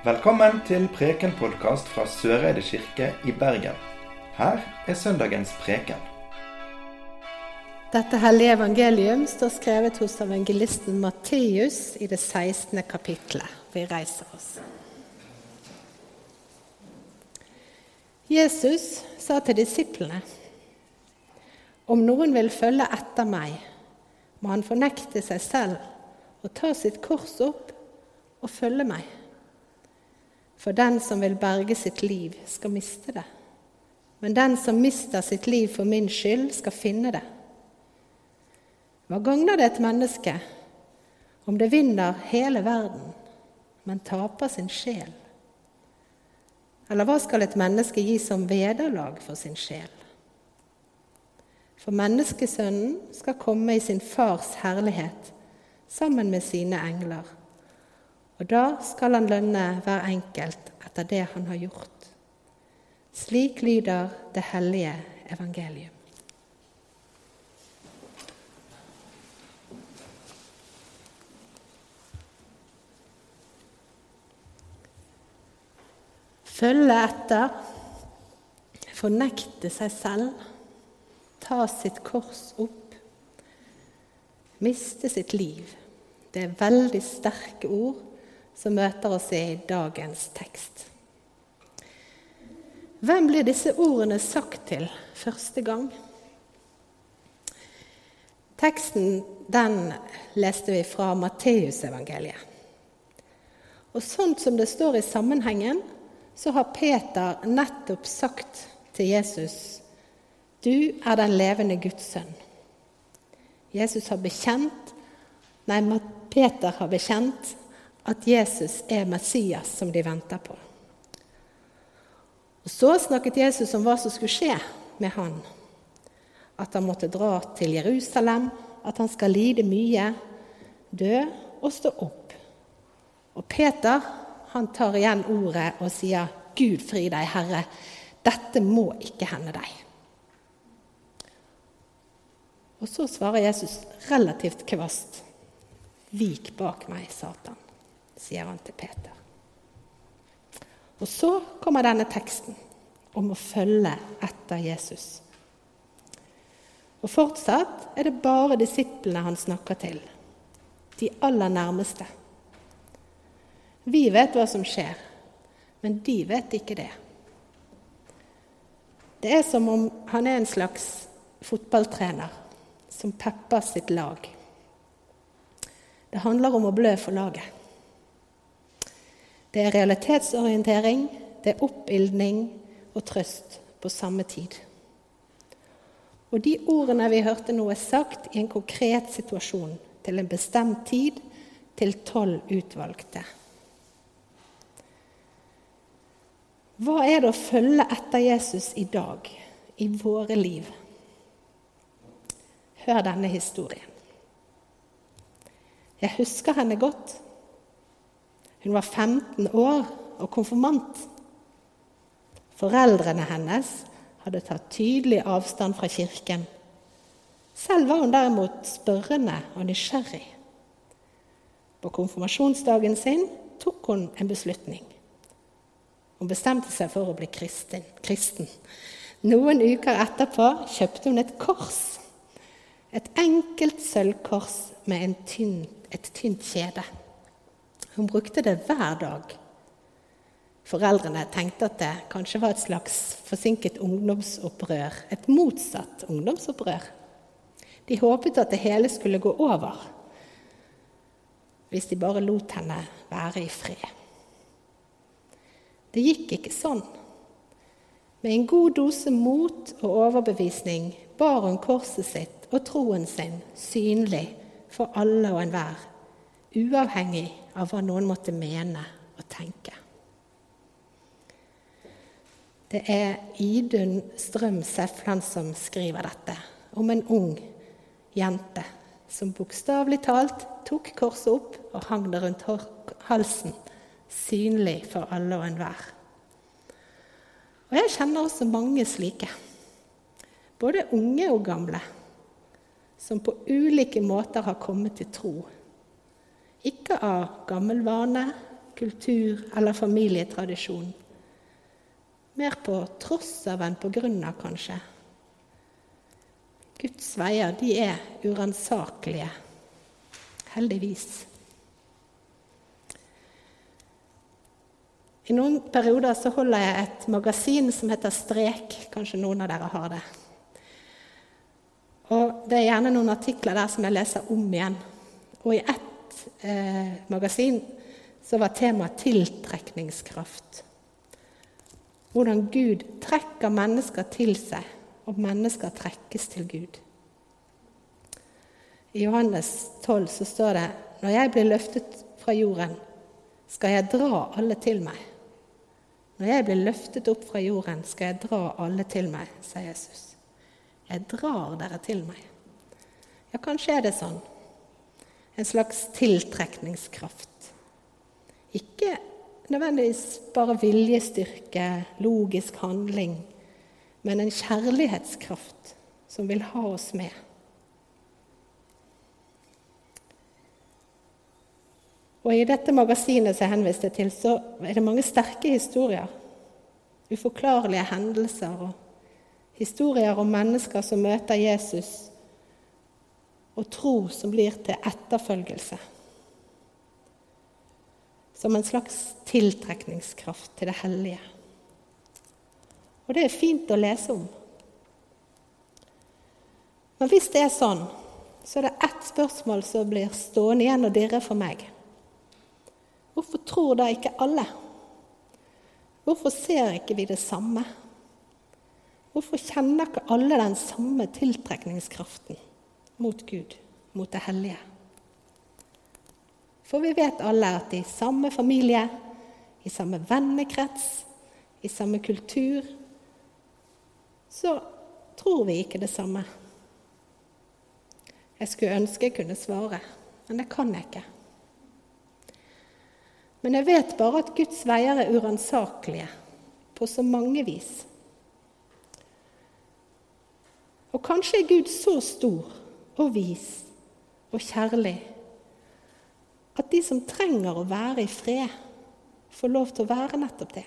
Velkommen til Preken-podkast fra Søreide kirke i Bergen. Her er søndagens preken. Dette hellige evangelium står skrevet hos evangelisten Matteus i det 16. kapitlet. Vi reiser oss. Jesus sa til disiplene.: Om noen vil følge etter meg, må han fornekte seg selv og ta sitt kors opp og følge meg. For den som vil berge sitt liv, skal miste det. Men den som mister sitt liv for min skyld, skal finne det. Hva gagner det et menneske om det vinner hele verden, men taper sin sjel? Eller hva skal et menneske gi som vederlag for sin sjel? For menneskesønnen skal komme i sin fars herlighet sammen med sine engler. Og da skal han lønne hver enkelt etter det han har gjort. Slik lyder det hellige evangelium. Følge etter, fornekte seg selv, ta sitt kors opp, miste sitt liv. Det er veldig sterke ord som møter oss i dagens tekst. Hvem blir disse ordene sagt til første gang? Teksten den leste vi fra Matteusevangeliet. Og sånn som det står i sammenhengen, så har Peter nettopp sagt til Jesus Du er den levende Guds sønn. Jesus har bekjent, nei, Peter har bekjent at Jesus er Messias som de venter på. Og Så snakket Jesus om hva som skulle skje med han. At han måtte dra til Jerusalem, at han skal lide mye, dø og stå opp. Og Peter han tar igjen ordet og sier, 'Gud fri deg, Herre, dette må ikke hende deg.' Og så svarer Jesus relativt kvast, 'Vik bak meg, Satan' sier han til Peter. Og så kommer denne teksten om å følge etter Jesus. Og fortsatt er det bare disiplene han snakker til, de aller nærmeste. Vi vet hva som skjer, men de vet ikke det. Det er som om han er en slags fotballtrener som pepper sitt lag. Det handler om å blø for laget. Det er realitetsorientering, det er oppildning og trøst på samme tid. Og de ordene vi hørte nå, er sagt i en konkret situasjon, til en bestemt tid, til tolv utvalgte. Hva er det å følge etter Jesus i dag, i våre liv? Hør denne historien. Jeg husker henne godt. Hun var 15 år og konfirmant. Foreldrene hennes hadde tatt tydelig avstand fra kirken. Selv var hun derimot spørrende og nysgjerrig. På konfirmasjonsdagen sin tok hun en beslutning. Hun bestemte seg for å bli kristen. kristen. Noen uker etterpå kjøpte hun et kors. Et enkelt sølvkors med tynn, et tynt kjede. Hun brukte det hver dag. Foreldrene tenkte at det kanskje var et slags forsinket ungdomsopprør. Et motsatt ungdomsopprør. De håpet at det hele skulle gå over hvis de bare lot henne være i fred. Det gikk ikke sånn. Med en god dose mot og overbevisning bar hun korset sitt og troen sin synlig for alle og enhver, uavhengig av hva noen måtte mene og tenke. Det er Idun Strøm Sefland som skriver dette, om en ung jente som bokstavelig talt tok korset opp og hang det rundt halsen, synlig for alle og enhver. Og jeg kjenner også mange slike, både unge og gamle, som på ulike måter har kommet til tro ikke av gammel vane, kultur eller familietradisjon. Mer på tross av enn på grunn av, kanskje. Guds veier, de er uransakelige. Heldigvis. I noen perioder så holder jeg et magasin som heter Strek. Kanskje noen av dere har det. Og Det er gjerne noen artikler der som jeg leser om igjen. Og i ett eh, magasin så var temaet tiltrekningskraft. Hvordan Gud trekker mennesker til seg, og mennesker trekkes til Gud. I Johannes 12 så står det når jeg blir løftet fra jorden, skal jeg dra alle til meg. Når jeg blir løftet opp fra jorden, skal jeg dra alle til meg, sier Jesus. Jeg drar dere til meg. Ja, kanskje er det sånn. En slags tiltrekningskraft. Ikke nødvendigvis bare viljestyrke, logisk handling, men en kjærlighetskraft som vil ha oss med. Og I dette magasinet som jeg henviste til, så er det mange sterke historier. Uforklarlige hendelser og Historier om mennesker som møter Jesus, og tro som blir til etterfølgelse. Som en slags tiltrekningskraft til det hellige. Og det er fint å lese om. Men hvis det er sånn, så er det ett spørsmål som blir stående igjen og dirre for meg. Hvorfor tror da ikke alle? Hvorfor ser ikke vi det samme? Hvorfor kjenner ikke alle den samme tiltrekningskraften mot Gud, mot det hellige? For vi vet alle at i samme familie, i samme vennekrets, i samme kultur, så tror vi ikke det samme. Jeg skulle ønske jeg kunne svare, men det kan jeg ikke. Men jeg vet bare at Guds veier er uransakelige på så mange vis. Og kanskje er Gud så stor og vis og kjærlig at de som trenger å være i fred, får lov til å være nettopp det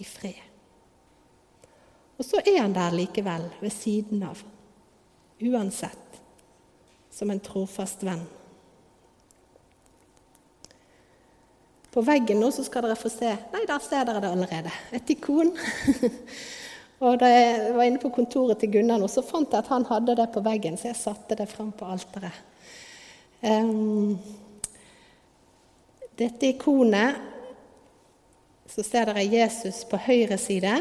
i fred. Og så er han der likevel, ved siden av, uansett, som en trofast venn. På veggen nå så skal dere få se Nei, der ser dere det allerede. Et ikon Og da jeg var inne på kontoret til Gunnar nå, så fant jeg at han hadde det på veggen, så jeg satte det fram på alteret. Um, dette ikonet så ser dere Jesus på høyre side,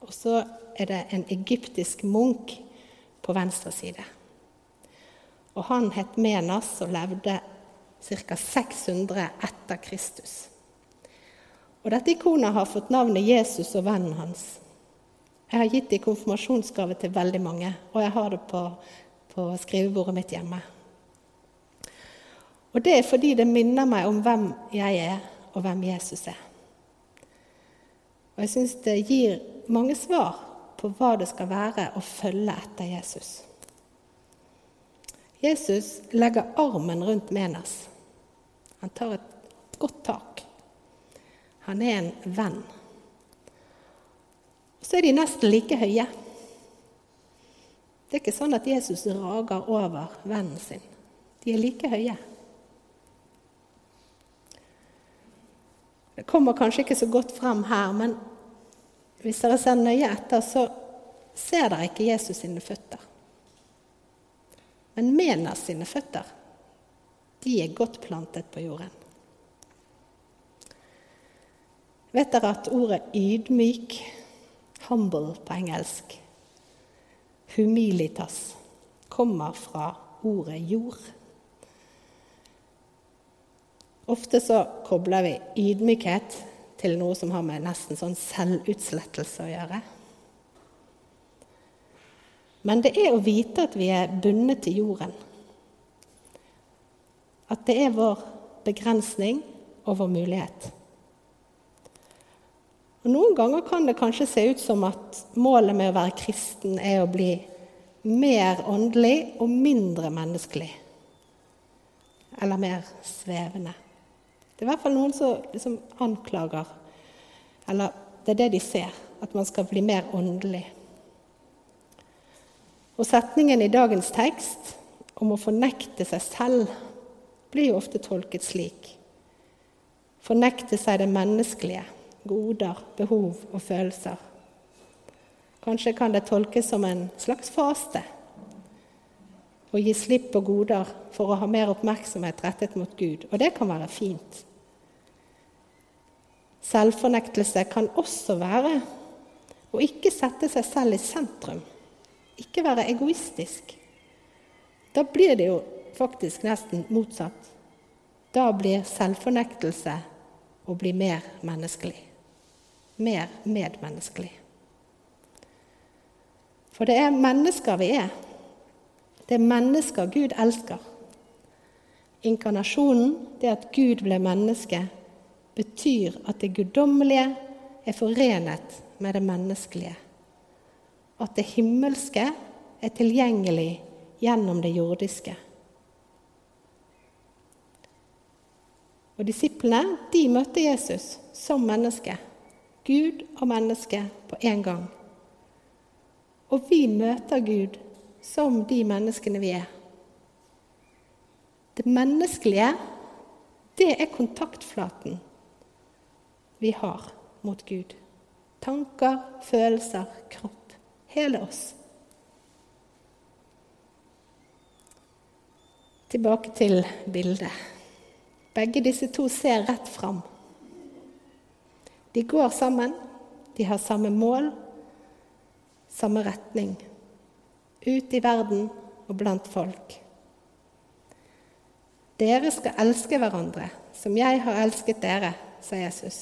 og så er det en egyptisk munk på venstre side. Og han het Menas og levde ca. 600 etter Kristus. Og dette ikonet har fått navnet Jesus og vennen hans. Jeg har gitt i konfirmasjonsgave til veldig mange, og jeg har det på, på skrivebordet mitt hjemme. Og det er fordi det minner meg om hvem jeg er, og hvem Jesus er. Og jeg syns det gir mange svar på hva det skal være å følge etter Jesus. Jesus legger armen rundt Menas. Han tar et godt tak. Han er en venn så er de nesten like høye. Det er ikke sånn at Jesus rager over vennen sin. De er like høye. Det kommer kanskje ikke så godt frem her, men hvis dere ser nøye etter, så ser dere ikke Jesus sine føtter. Men Menas sine føtter, de er godt plantet på jorden. Vet dere at ordet ydmyk humble på engelsk, humilitas, kommer fra ordet jord. Ofte så kobler vi ydmykhet til noe som har med nesten sånn selvutslettelse å gjøre. Men det er å vite at vi er bundet til jorden. At det er vår begrensning og vår mulighet. Og Noen ganger kan det kanskje se ut som at målet med å være kristen er å bli mer åndelig og mindre menneskelig. Eller mer svevende. Det er i hvert fall noen som liksom anklager, eller det er det de ser, at man skal bli mer åndelig. Og setningen i dagens tekst om å fornekte seg selv blir jo ofte tolket slik. Fornekte seg det menneskelige, goder, behov og følelser. Kanskje kan det tolkes som en slags faste. Å gi slipp på goder for å ha mer oppmerksomhet rettet mot Gud. Og det kan være fint. Selvfornektelse kan også være å ikke sette seg selv i sentrum. Ikke være egoistisk. Da blir det jo faktisk nesten motsatt. Da blir selvfornektelse å bli mer menneskelig. Mer medmenneskelig. For det er mennesker vi er. Det er mennesker Gud elsker. Inkarnasjonen, det at Gud ble menneske, betyr at det guddommelige er forenet med det menneskelige. At det himmelske er tilgjengelig gjennom det jordiske. Og Disiplene de møtte Jesus som menneske, Gud og menneske på én gang. Og vi møter Gud som de menneskene vi er. Det menneskelige, det er kontaktflaten vi har mot Gud. Tanker, følelser, kropp. Hele oss. Tilbake til bildet. Begge disse to ser rett fram. De går sammen, de har samme mål, samme retning. Ut i verden og blant folk. Dere skal elske hverandre som jeg har elsket dere, sa Jesus.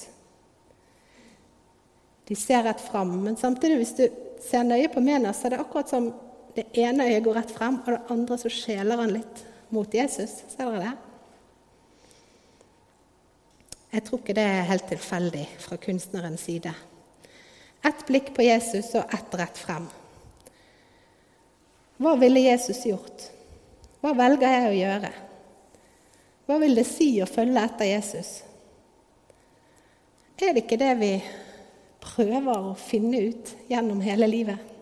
De ser rett fram. Men samtidig, hvis du ser nøye på Mena, så er det akkurat som det ene øyet går rett frem, og det andre så skjeler han litt mot Jesus. Ser dere det? Jeg tror ikke det er helt tilfeldig fra kunstnerens side. Ett blikk på Jesus og ett rett frem. Hva ville Jesus gjort? Hva velger jeg å gjøre? Hva vil det si å følge etter Jesus? Er det ikke det vi prøver å finne ut gjennom hele livet.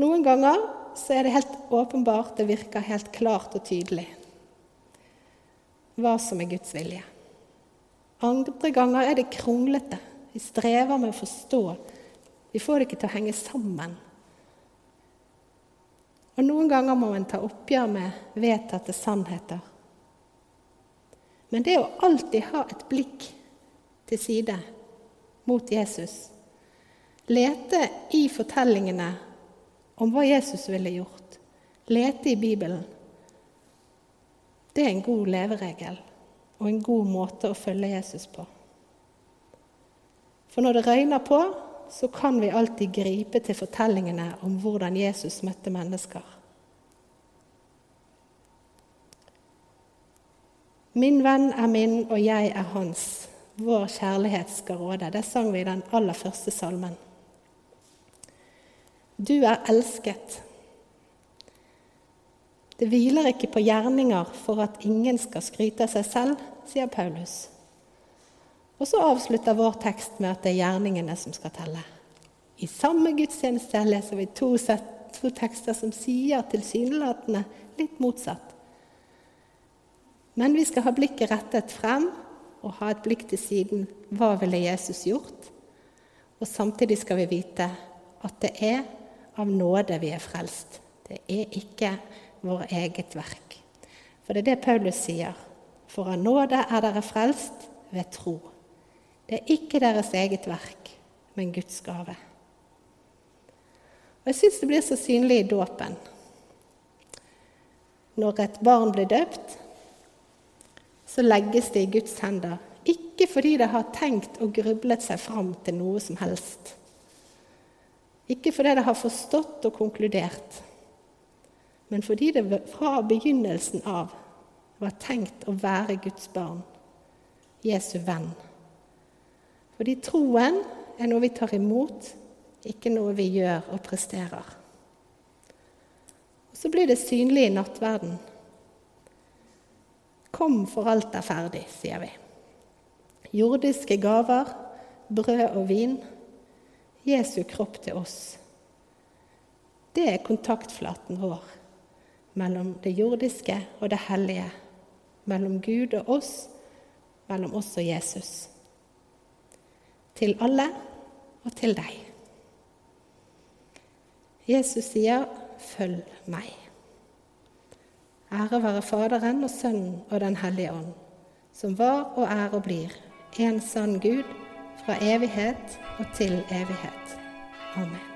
Noen ganger så er det helt åpenbart, det virker helt klart og tydelig hva som er Guds vilje. Andre ganger er det kronglete. Vi strever med å forstå. Vi får det ikke til å henge sammen. Og noen ganger må man ta oppgjør med vedtatte sannheter. Men det å alltid ha et blikk til side mot Jesus. Lete i fortellingene om hva Jesus ville gjort. Lete i Bibelen. Det er en god leveregel og en god måte å følge Jesus på. For når det røyner på, så kan vi alltid gripe til fortellingene om hvordan Jesus møtte mennesker. Min venn er min, og jeg er hans. Vår kjærlighet skal råde. Det sang vi i den aller første salmen. Du er elsket. Det hviler ikke på gjerninger for at ingen skal skryte av seg selv, sier Paulus. Og så avslutter vår tekst med at det er gjerningene som skal telle. I samme gudstjeneste leser vi to, to tekster som sier tilsynelatende litt motsatt. Men vi skal ha blikket rettet frem og ha et blikk til siden. Hva ville Jesus gjort? Og samtidig skal vi vite at det er av nåde vi er frelst. Det er ikke vår eget verk. For det er det Paulus sier. For av nåde er dere frelst ved tro. Det er ikke deres eget verk, men Guds gave. Og Jeg syns det blir så synlig i dåpen. Når et barn blir døpt, så legges det i Guds hender. Ikke fordi det har tenkt og grublet seg fram til noe som helst. Ikke fordi det har forstått og konkludert, men fordi det fra begynnelsen av var tenkt å være Guds barn, Jesu venn. Fordi troen er noe vi tar imot, ikke noe vi gjør og presterer. Og Så blir det synlig i nattverden Kom, for alt er ferdig, sier vi. Jordiske gaver, brød og vin. Jesu kropp til oss. Det er kontaktflaten vår mellom det jordiske og det hellige. Mellom Gud og oss, mellom oss og Jesus. Til alle og til deg. Jesus sier, 'Følg meg'. Ære være Faderen og Sønnen og Den hellige ånd, som var og er og blir en sann Gud fra evighet og til evighet. Amen.